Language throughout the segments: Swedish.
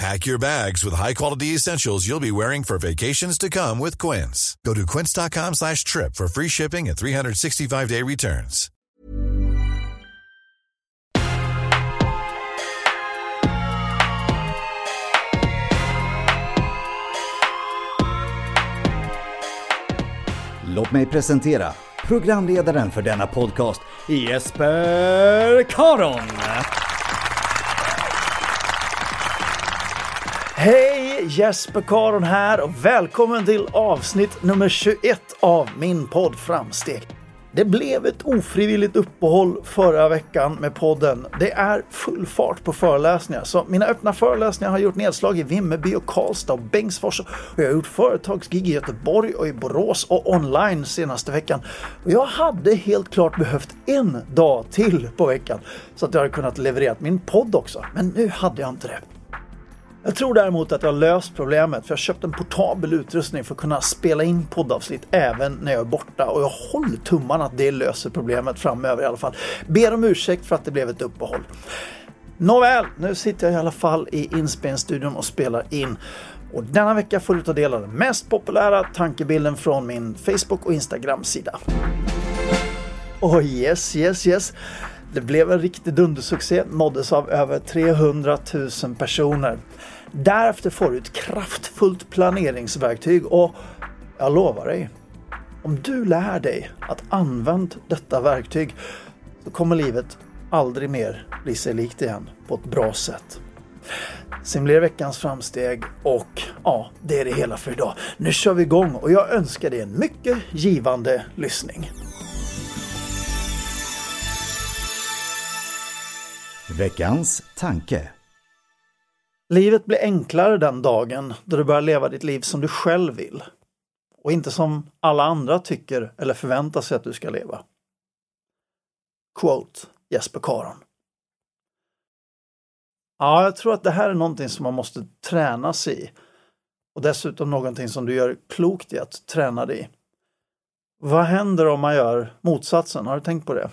Pack your bags with high-quality essentials you'll be wearing for vacations to come with Quince. Go to quince.com slash trip for free shipping and 365-day returns. Låt mig presentera programledaren för denna podcast, Jesper Karon. Hej! Jesper Karon här och välkommen till avsnitt nummer 21 av min podd Framsteg. Det blev ett ofrivilligt uppehåll förra veckan med podden. Det är full fart på föreläsningar. Så mina öppna föreläsningar har gjort nedslag i Vimmerby och Karlstad och Bengtsfors. Och jag har gjort företagsgig i Göteborg och i Borås och online senaste veckan. Och jag hade helt klart behövt en dag till på veckan så att jag hade kunnat leverera min podd också. Men nu hade jag inte det. Jag tror däremot att jag har löst problemet för jag har köpt en portabel utrustning för att kunna spela in poddavsnitt även när jag är borta och jag håller tummarna att det löser problemet framöver i alla fall. Ber om ursäkt för att det blev ett uppehåll. Nåväl, nu sitter jag i alla fall i inspelningsstudion och spelar in. Och denna vecka får du ta del av den mest populära tankebilden från min Facebook och Instagram-sida. Oh yes, yes, yes. Det blev en riktig dundersuccé, nåddes av över 300 000 personer. Därefter får du ett kraftfullt planeringsverktyg och jag lovar dig, om du lär dig att använda detta verktyg så kommer livet aldrig mer bli sig likt igen på ett bra sätt. Sen blir det veckans framsteg och ja, det är det hela för idag. Nu kör vi igång och jag önskar dig en mycket givande lyssning. Veckans tanke. Livet blir enklare den dagen då du börjar leva ditt liv som du själv vill och inte som alla andra tycker eller förväntar sig att du ska leva. Quote Jesper Karon. Ja, jag tror att det här är någonting som man måste träna sig i och dessutom någonting som du gör klokt i att träna dig i. Vad händer om man gör motsatsen? Har du tänkt på det?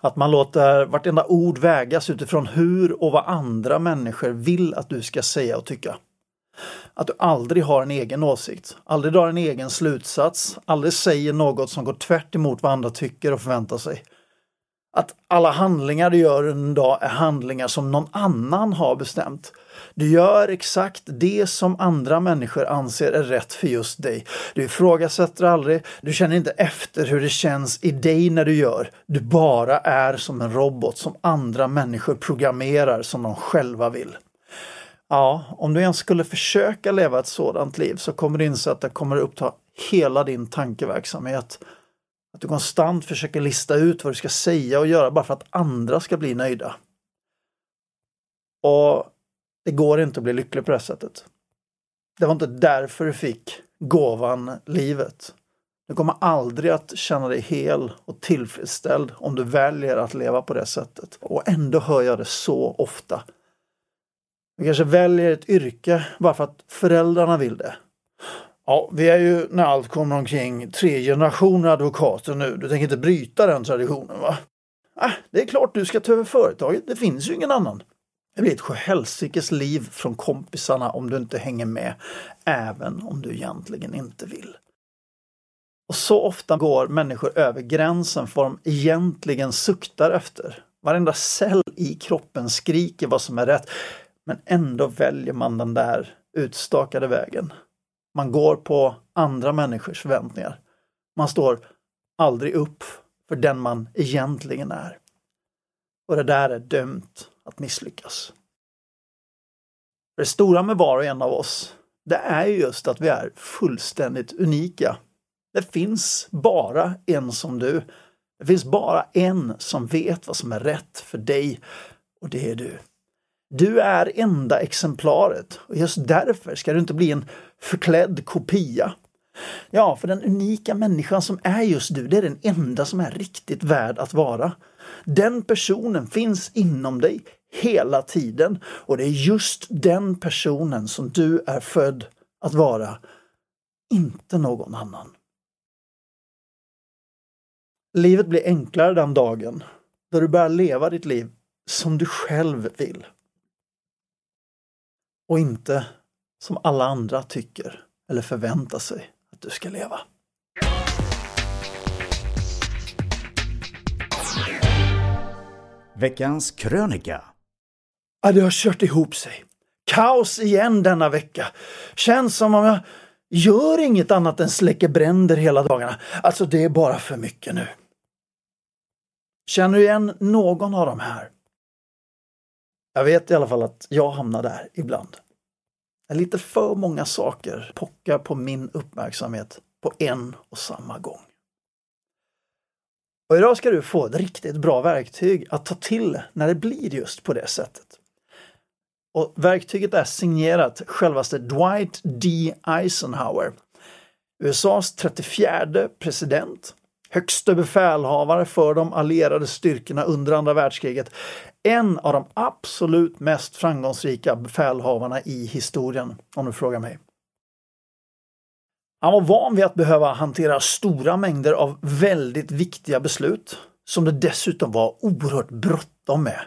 Att man låter vartenda ord vägas utifrån hur och vad andra människor vill att du ska säga och tycka. Att du aldrig har en egen åsikt, aldrig drar en egen slutsats, aldrig säger något som går tvärt emot vad andra tycker och förväntar sig. Att alla handlingar du gör en dag är handlingar som någon annan har bestämt du gör exakt det som andra människor anser är rätt för just dig. Du ifrågasätter aldrig, du känner inte efter hur det känns i dig när du gör. Du bara är som en robot som andra människor programmerar som de själva vill. Ja, om du ens skulle försöka leva ett sådant liv så kommer du inse att det kommer uppta hela din tankeverksamhet. Att du konstant försöker lista ut vad du ska säga och göra bara för att andra ska bli nöjda. Och det går inte att bli lycklig på det sättet. Det var inte därför du fick gåvan livet. Du kommer aldrig att känna dig hel och tillfredsställd om du väljer att leva på det sättet. Och ändå hör jag det så ofta. Du kanske väljer ett yrke bara för att föräldrarna vill det. Ja, vi är ju när allt kommer omkring tre generationer advokater nu. Du tänker inte bryta den traditionen va? Ah, det är klart du ska ta över företaget. Det finns ju ingen annan. Det blir ett sjuhelsikes liv från kompisarna om du inte hänger med, även om du egentligen inte vill. Och så ofta går människor över gränsen för vad de egentligen suktar efter. Varenda cell i kroppen skriker vad som är rätt, men ändå väljer man den där utstakade vägen. Man går på andra människors förväntningar. Man står aldrig upp för den man egentligen är. Och det där är dömt att misslyckas. Det stora med var och en av oss, det är just att vi är fullständigt unika. Det finns bara en som du. Det finns bara en som vet vad som är rätt för dig och det är du. Du är enda exemplaret och just därför ska du inte bli en förklädd kopia. Ja, för den unika människan som är just du, det är den enda som är riktigt värd att vara. Den personen finns inom dig hela tiden och det är just den personen som du är född att vara, inte någon annan. Livet blir enklare den dagen då du börjar leva ditt liv som du själv vill. Och inte som alla andra tycker eller förväntar sig att du ska leva. Veckans krönika. Ja, det har kört ihop sig. Kaos igen denna vecka. Känns som om jag gör inget annat än släcker bränder hela dagarna. Alltså, det är bara för mycket nu. Känner du igen någon av de här? Jag vet i alla fall att jag hamnar där ibland. Lite för många saker pockar på min uppmärksamhet på en och samma gång. Och idag ska du få ett riktigt bra verktyg att ta till när det blir just på det sättet. Och verktyget är signerat självaste Dwight D. Eisenhower, USAs 34 president, högste befälhavare för de allierade styrkorna under andra världskriget, en av de absolut mest framgångsrika befälhavarna i historien, om du frågar mig. Han var van vid att behöva hantera stora mängder av väldigt viktiga beslut som det dessutom var oerhört bråttom med.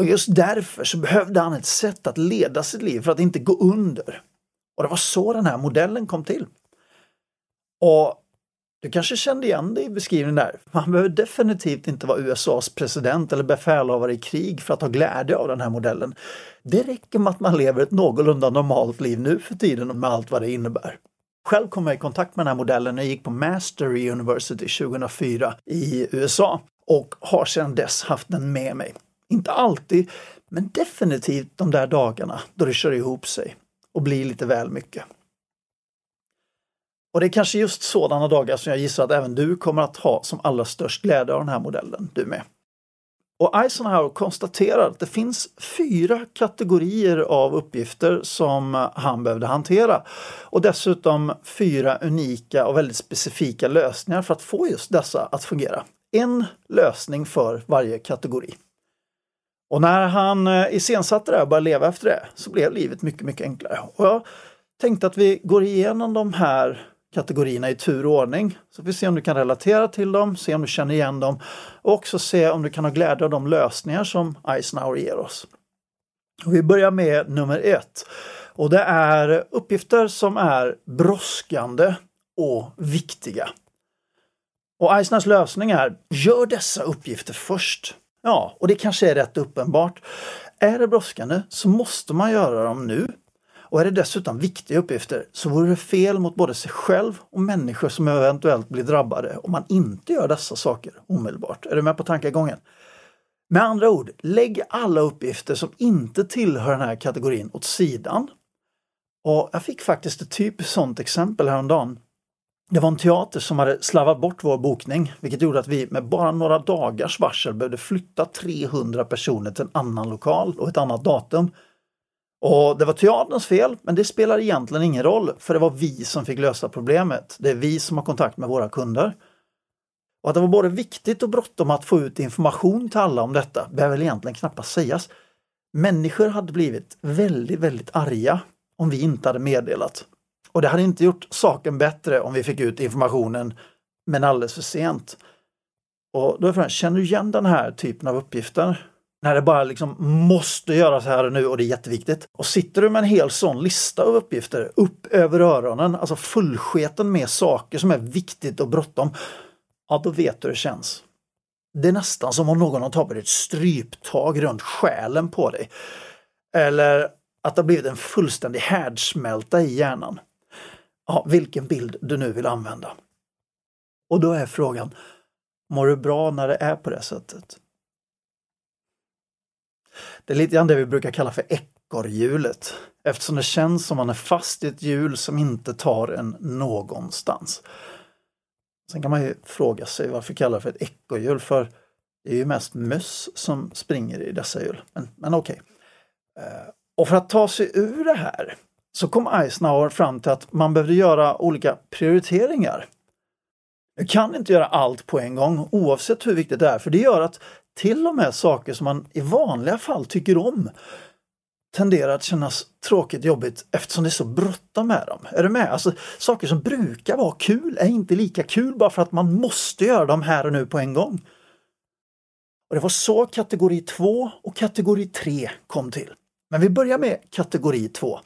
Och just därför så behövde han ett sätt att leda sitt liv för att inte gå under. Och det var så den här modellen kom till. Och du kanske kände igen dig i beskrivningen där. Man behöver definitivt inte vara USAs president eller befälhavare i krig för att ha glädje av den här modellen. Det räcker med att man lever ett någorlunda normalt liv nu för tiden med allt vad det innebär. Själv kom jag i kontakt med den här modellen när jag gick på Mastery University 2004 i USA och har sedan dess haft den med mig. Inte alltid, men definitivt de där dagarna då det kör ihop sig och blir lite väl mycket. Och det är kanske just sådana dagar som jag gissar att även du kommer att ha som allra störst glädje av den här modellen, du med. Och Eisenhower konstaterar att det finns fyra kategorier av uppgifter som han behövde hantera. Och dessutom fyra unika och väldigt specifika lösningar för att få just dessa att fungera. En lösning för varje kategori. Och när han eh, iscensatte det och började leva efter det så blev livet mycket, mycket enklare. Och jag tänkte att vi går igenom de här kategorierna i tur och ordning. Så vi ser om du kan relatera till dem, se om du känner igen dem och också se om du kan ha glädje av de lösningar som Eisenhower ger oss. Och vi börjar med nummer ett. Och det är uppgifter som är brådskande och viktiga. Och Eisners lösning är, gör dessa uppgifter först. Ja, och det kanske är rätt uppenbart. Är det brådskande så måste man göra dem nu och är det dessutom viktiga uppgifter så vore det fel mot både sig själv och människor som eventuellt blir drabbade om man inte gör dessa saker omedelbart. Är du med på tankegången? Med andra ord, lägg alla uppgifter som inte tillhör den här kategorin åt sidan. Och jag fick faktiskt ett typiskt sådant exempel häromdagen. Det var en teater som hade slavat bort vår bokning, vilket gjorde att vi med bara några dagars varsel behövde flytta 300 personer till en annan lokal och ett annat datum. Och det var teaterns fel, men det spelar egentligen ingen roll för det var vi som fick lösa problemet. Det är vi som har kontakt med våra kunder. Och att det var både viktigt och bråttom att få ut information till alla om detta behöver väl egentligen knappast sägas. Människor hade blivit väldigt, väldigt arga om vi inte hade meddelat. Och det hade inte gjort saken bättre om vi fick ut informationen men alldeles för sent. Och då är frågan, känner du igen den här typen av uppgifter? När det bara liksom måste göras här och nu och det är jätteviktigt. Och sitter du med en hel sån lista av uppgifter upp över öronen, alltså fullsketen med saker som är viktigt och bråttom, ja då vet du hur det känns. Det är nästan som om någon har tagit ett stryptag runt själen på dig. Eller att det har blivit en fullständig härdsmälta i hjärnan. Ja, vilken bild du nu vill använda. Och då är frågan, mår du bra när det är på det sättet? Det är lite grann det vi brukar kalla för ekorrhjulet eftersom det känns som man är fast i ett hjul som inte tar en någonstans. Sen kan man ju fråga sig varför kallar det för ett ekorrhjul för det är ju mest möss som springer i dessa hjul. Men, men okej. Okay. Och för att ta sig ur det här så kom Eisenhower fram till att man behövde göra olika prioriteringar. Du kan inte göra allt på en gång oavsett hur viktigt det är för det gör att till och med saker som man i vanliga fall tycker om tenderar att kännas tråkigt jobbigt eftersom det är så bråttom med dem. Är du med? Alltså, saker som brukar vara kul är inte lika kul bara för att man måste göra dem här och nu på en gång. Och Det var så kategori 2 och kategori 3 kom till. Men vi börjar med kategori 2.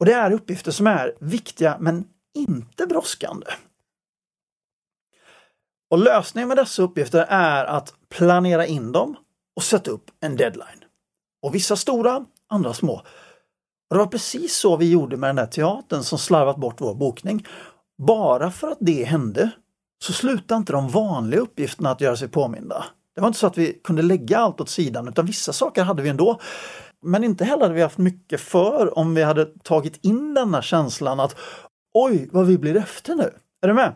Och det är uppgifter som är viktiga men inte brådskande. Och lösningen med dessa uppgifter är att planera in dem och sätta upp en deadline. Och vissa stora, andra små. Och det var precis så vi gjorde med den där teatern som slarvat bort vår bokning. Bara för att det hände så slutade inte de vanliga uppgifterna att göra sig påminda. Det var inte så att vi kunde lägga allt åt sidan utan vissa saker hade vi ändå. Men inte heller hade vi haft mycket för om vi hade tagit in denna känslan att oj, vad vi blir efter nu. Är du med?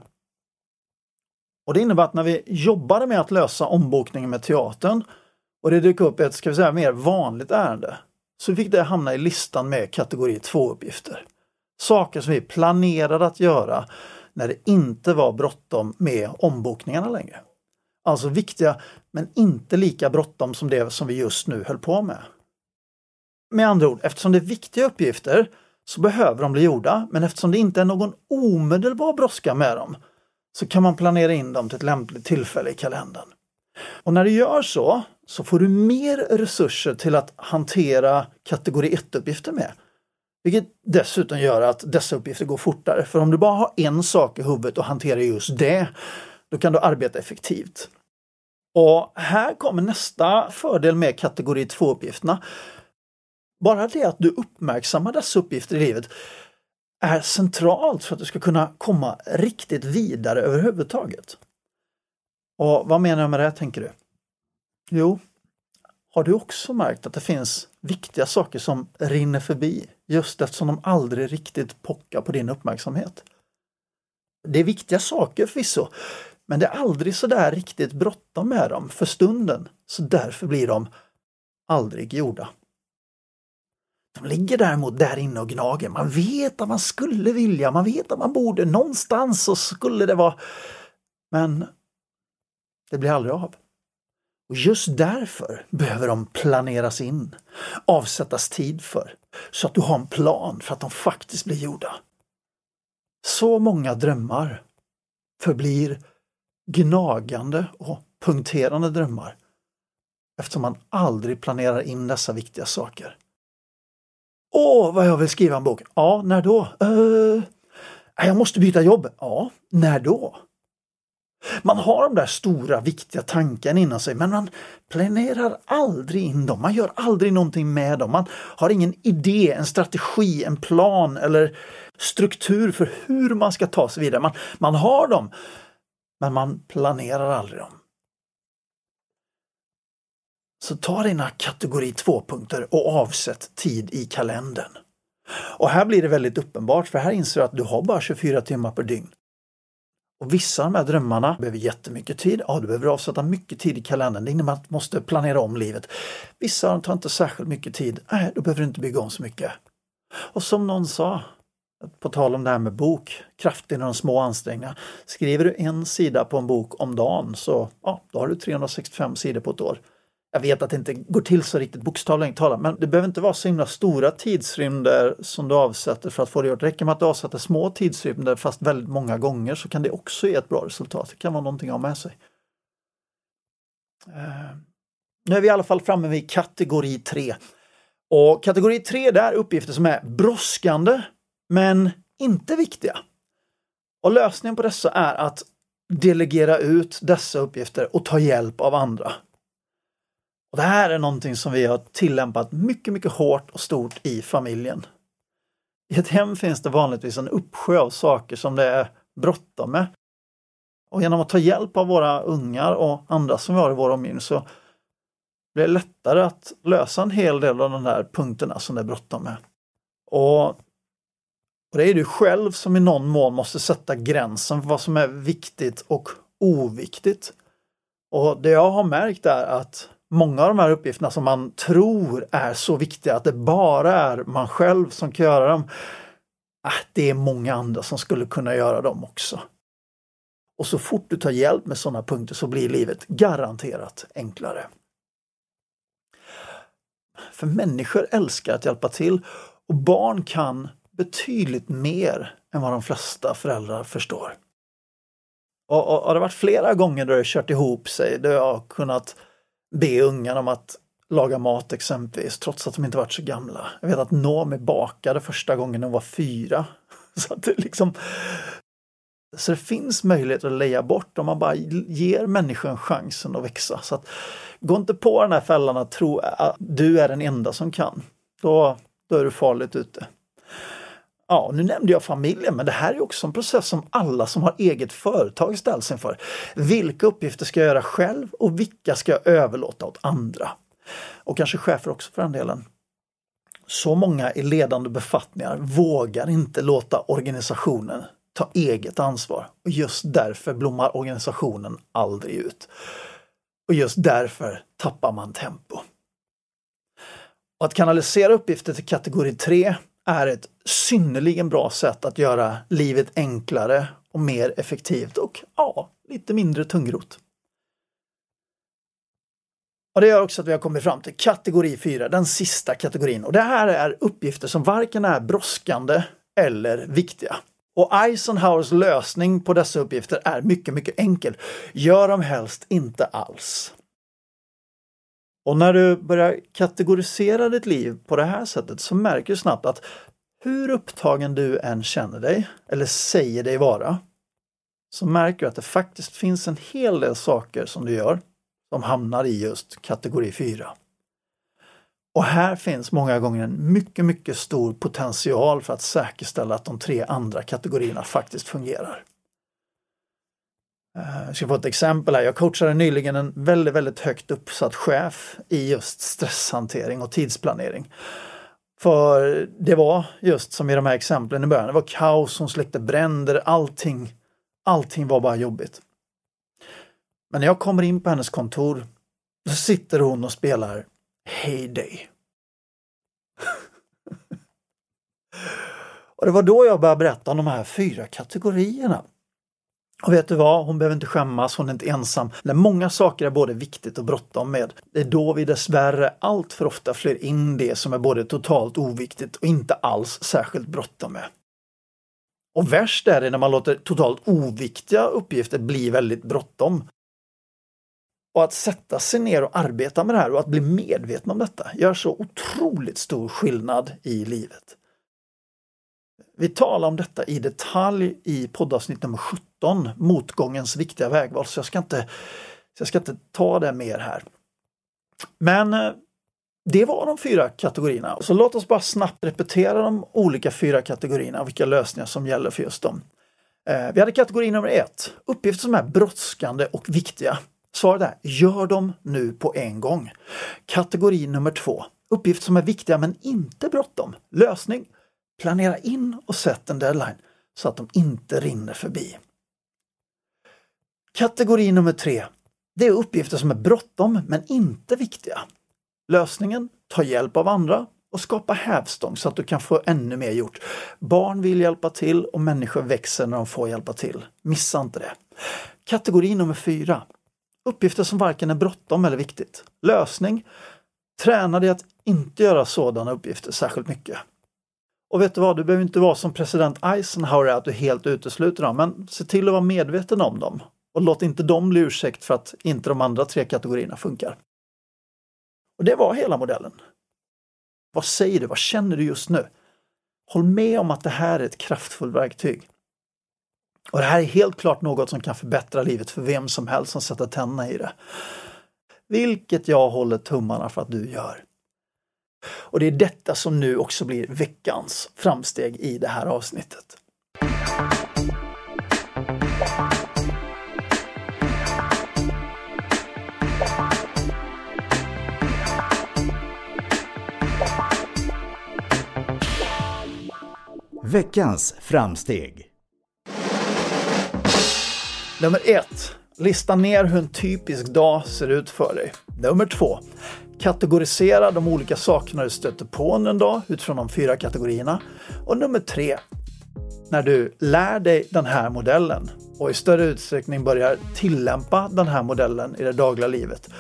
Och det innebär att när vi jobbade med att lösa ombokningen med teatern och det dök upp ett, ska vi säga, mer vanligt ärende, så fick det hamna i listan med kategori 2-uppgifter. Saker som vi planerade att göra när det inte var bråttom med ombokningarna längre. Alltså viktiga, men inte lika bråttom som det som vi just nu höll på med. Med andra ord, eftersom det är viktiga uppgifter så behöver de bli gjorda, men eftersom det inte är någon omedelbar brådska med dem så kan man planera in dem till ett lämpligt tillfälle i kalendern. Och när du gör så, så får du mer resurser till att hantera kategori 1-uppgifter med. Vilket dessutom gör att dessa uppgifter går fortare. För om du bara har en sak i huvudet och hanterar just det, då kan du arbeta effektivt. Och här kommer nästa fördel med kategori 2-uppgifterna. Bara det att du uppmärksammar dessa uppgifter i livet är centralt för att du ska kunna komma riktigt vidare överhuvudtaget. Och vad menar jag med det tänker du? Jo, har du också märkt att det finns viktiga saker som rinner förbi just eftersom de aldrig riktigt pockar på din uppmärksamhet? Det är viktiga saker förvisso, men det är aldrig så där riktigt bråttom med dem för stunden, så därför blir de aldrig gjorda. De ligger däremot där inne och gnager. Man vet att man skulle vilja, man vet att man borde, någonstans så skulle det vara. Men det blir aldrig av. Och just därför behöver de planeras in, avsättas tid för, så att du har en plan för att de faktiskt blir gjorda. Så många drömmar förblir gnagande och punkterande drömmar eftersom man aldrig planerar in dessa viktiga saker. Åh, vad jag vill skriva en bok! Ja, när då? Uh, jag måste byta jobb. Ja, när då? Man har de där stora viktiga tankarna inom sig men man planerar aldrig in dem. Man gör aldrig någonting med dem. Man har ingen idé, en strategi, en plan eller struktur för hur man ska ta sig vidare. Man, man har dem men man planerar aldrig dem. Så ta dina kategori 2-punkter och avsätt tid i kalendern. Och här blir det väldigt uppenbart för här inser du att du har bara 24 timmar per dygn. Och vissa av de här drömmarna behöver jättemycket tid. Ja, du behöver avsätta mycket tid i kalendern. Det innebär att du måste planera om livet. Vissa av dem tar inte särskilt mycket tid. Nej, då behöver du inte bygga om så mycket. Och som någon sa, på tal om det här med bok, kraften i de små ansträngningarna. Skriver du en sida på en bok om dagen så ja, då har du 365 sidor på ett år. Jag vet att det inte går till så riktigt bokstavligt talat, men det behöver inte vara så himla stora tidsrymder som du avsätter för att få det gjort. Det räcker med att du avsätter små tidsrymder fast väldigt många gånger så kan det också ge ett bra resultat. Det kan vara någonting att ha med sig. Uh, nu är vi i alla fall framme vid kategori 3. Och kategori 3 är uppgifter som är brådskande men inte viktiga. Och lösningen på dessa är att delegera ut dessa uppgifter och ta hjälp av andra. Och Det här är någonting som vi har tillämpat mycket, mycket hårt och stort i familjen. I ett hem finns det vanligtvis en uppsjö av saker som det är bråttom med. Och genom att ta hjälp av våra ungar och andra som vi har i vår omgivning så blir det lättare att lösa en hel del av de där punkterna som det är bråttom med. Och, och det är du själv som i någon mån måste sätta gränsen för vad som är viktigt och oviktigt. Och det jag har märkt är att många av de här uppgifterna som man tror är så viktiga att det bara är man själv som kan göra dem. Äh, det är många andra som skulle kunna göra dem också. Och så fort du tar hjälp med sådana punkter så blir livet garanterat enklare. För människor älskar att hjälpa till och barn kan betydligt mer än vad de flesta föräldrar förstår. Och, och, och det har varit flera gånger då det kört ihop sig, då jag har kunnat be ungarna om att laga mat exempelvis, trots att de inte varit så gamla. Jag vet att Noomi bakade första gången när hon var fyra. Så, att det liksom, så det finns möjlighet att leja bort om man bara ger människan chansen att växa. Så att, gå inte på den här fällan att tro att du är den enda som kan. Då, då är du farligt ute. Ja, nu nämnde jag familjen, men det här är också en process som alla som har eget företag ställs inför. Vilka uppgifter ska jag göra själv och vilka ska jag överlåta åt andra? Och kanske chefer också för den delen. Så många i ledande befattningar vågar inte låta organisationen ta eget ansvar och just därför blommar organisationen aldrig ut. Och just därför tappar man tempo. Och att kanalisera uppgifter till kategori 3 är ett synnerligen bra sätt att göra livet enklare och mer effektivt och ja, lite mindre tungrot. Och Det gör också att vi har kommit fram till kategori 4, den sista kategorin. Och Det här är uppgifter som varken är brådskande eller viktiga. Och Eisenhowers lösning på dessa uppgifter är mycket, mycket enkel. Gör dem helst inte alls. Och när du börjar kategorisera ditt liv på det här sättet så märker du snabbt att hur upptagen du än känner dig eller säger dig vara så märker du att det faktiskt finns en hel del saker som du gör som hamnar i just kategori 4. Och här finns många gånger en mycket, mycket stor potential för att säkerställa att de tre andra kategorierna faktiskt fungerar. Eh, jag ska få ett exempel här. Jag coachade nyligen en väldigt, väldigt högt uppsatt chef i just stresshantering och tidsplanering. För det var just som i de här exemplen i början, det var kaos, hon släckte bränder, allting, allting var bara jobbigt. Men när jag kommer in på hennes kontor så sitter hon och spelar Heyday. och det var då jag började berätta om de här fyra kategorierna. Och vet du vad, hon behöver inte skämmas, hon är inte ensam. När många saker är både viktigt och bråttom med, det är då vi dessvärre allt för ofta flyr in det som är både totalt oviktigt och inte alls särskilt bråttom med. Och värst är det när man låter totalt oviktiga uppgifter bli väldigt bråttom. Och att sätta sig ner och arbeta med det här och att bli medveten om detta gör så otroligt stor skillnad i livet. Vi talar om detta i detalj i poddavsnitt nummer 17, Motgångens viktiga vägval, så jag ska inte, jag ska inte ta det mer här. Men eh, det var de fyra kategorierna. Så låt oss bara snabbt repetera de olika fyra kategorierna och vilka lösningar som gäller för just dem. Eh, vi hade kategori nummer ett, uppgifter som är brådskande och viktiga. Svaret är gör dem nu på en gång. Kategori nummer två, uppgifter som är viktiga men inte bråttom. Lösning Planera in och sätt en deadline så att de inte rinner förbi. Kategori nummer tre. Det är uppgifter som är bråttom men inte viktiga. Lösningen? Ta hjälp av andra och skapa hävstång så att du kan få ännu mer gjort. Barn vill hjälpa till och människor växer när de får hjälpa till. Missa inte det. Kategori nummer fyra. Uppgifter som varken är bråttom eller viktigt. Lösning. Träna dig att inte göra sådana uppgifter särskilt mycket. Och vet du vad, du behöver inte vara som president Eisenhower att du helt utesluter dem, men se till att vara medveten om dem. Och låt inte dem bli ursäkt för att inte de andra tre kategorierna funkar. Och det var hela modellen. Vad säger du? Vad känner du just nu? Håll med om att det här är ett kraftfullt verktyg. Och det här är helt klart något som kan förbättra livet för vem som helst som sätter tänderna i det. Vilket jag håller tummarna för att du gör. Och det är detta som nu också blir veckans framsteg i det här avsnittet. Veckans framsteg. Nummer ett. Lista ner hur en typisk dag ser ut för dig. Nummer två. Kategorisera de olika sakerna du stöter på under en dag utifrån de fyra kategorierna. Och nummer tre. När du lär dig den här modellen och i större utsträckning börjar tillämpa den här modellen i det dagliga livet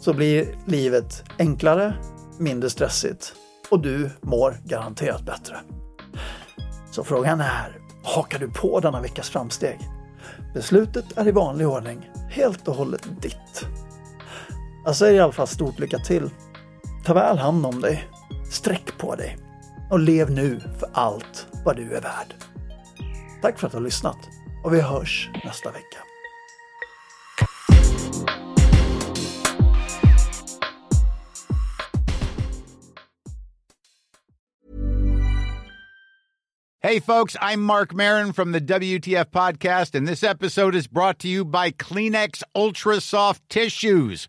så blir livet enklare, mindre stressigt och du mår garanterat bättre. Så frågan är, hakar du på denna veckas framsteg? Beslutet är i vanlig ordning helt och hållet ditt. Jag säger i alla fall stort lycka till. Ta väl hand om dig. Sträck på dig. Och lev nu för allt vad du är värd. Tack för att du har lyssnat och vi hörs nästa vecka. Hey, folks, I'm Mark Marin from the WTF Podcast, and this episode is brought to you by Kleenex Ultra Soft Tissues,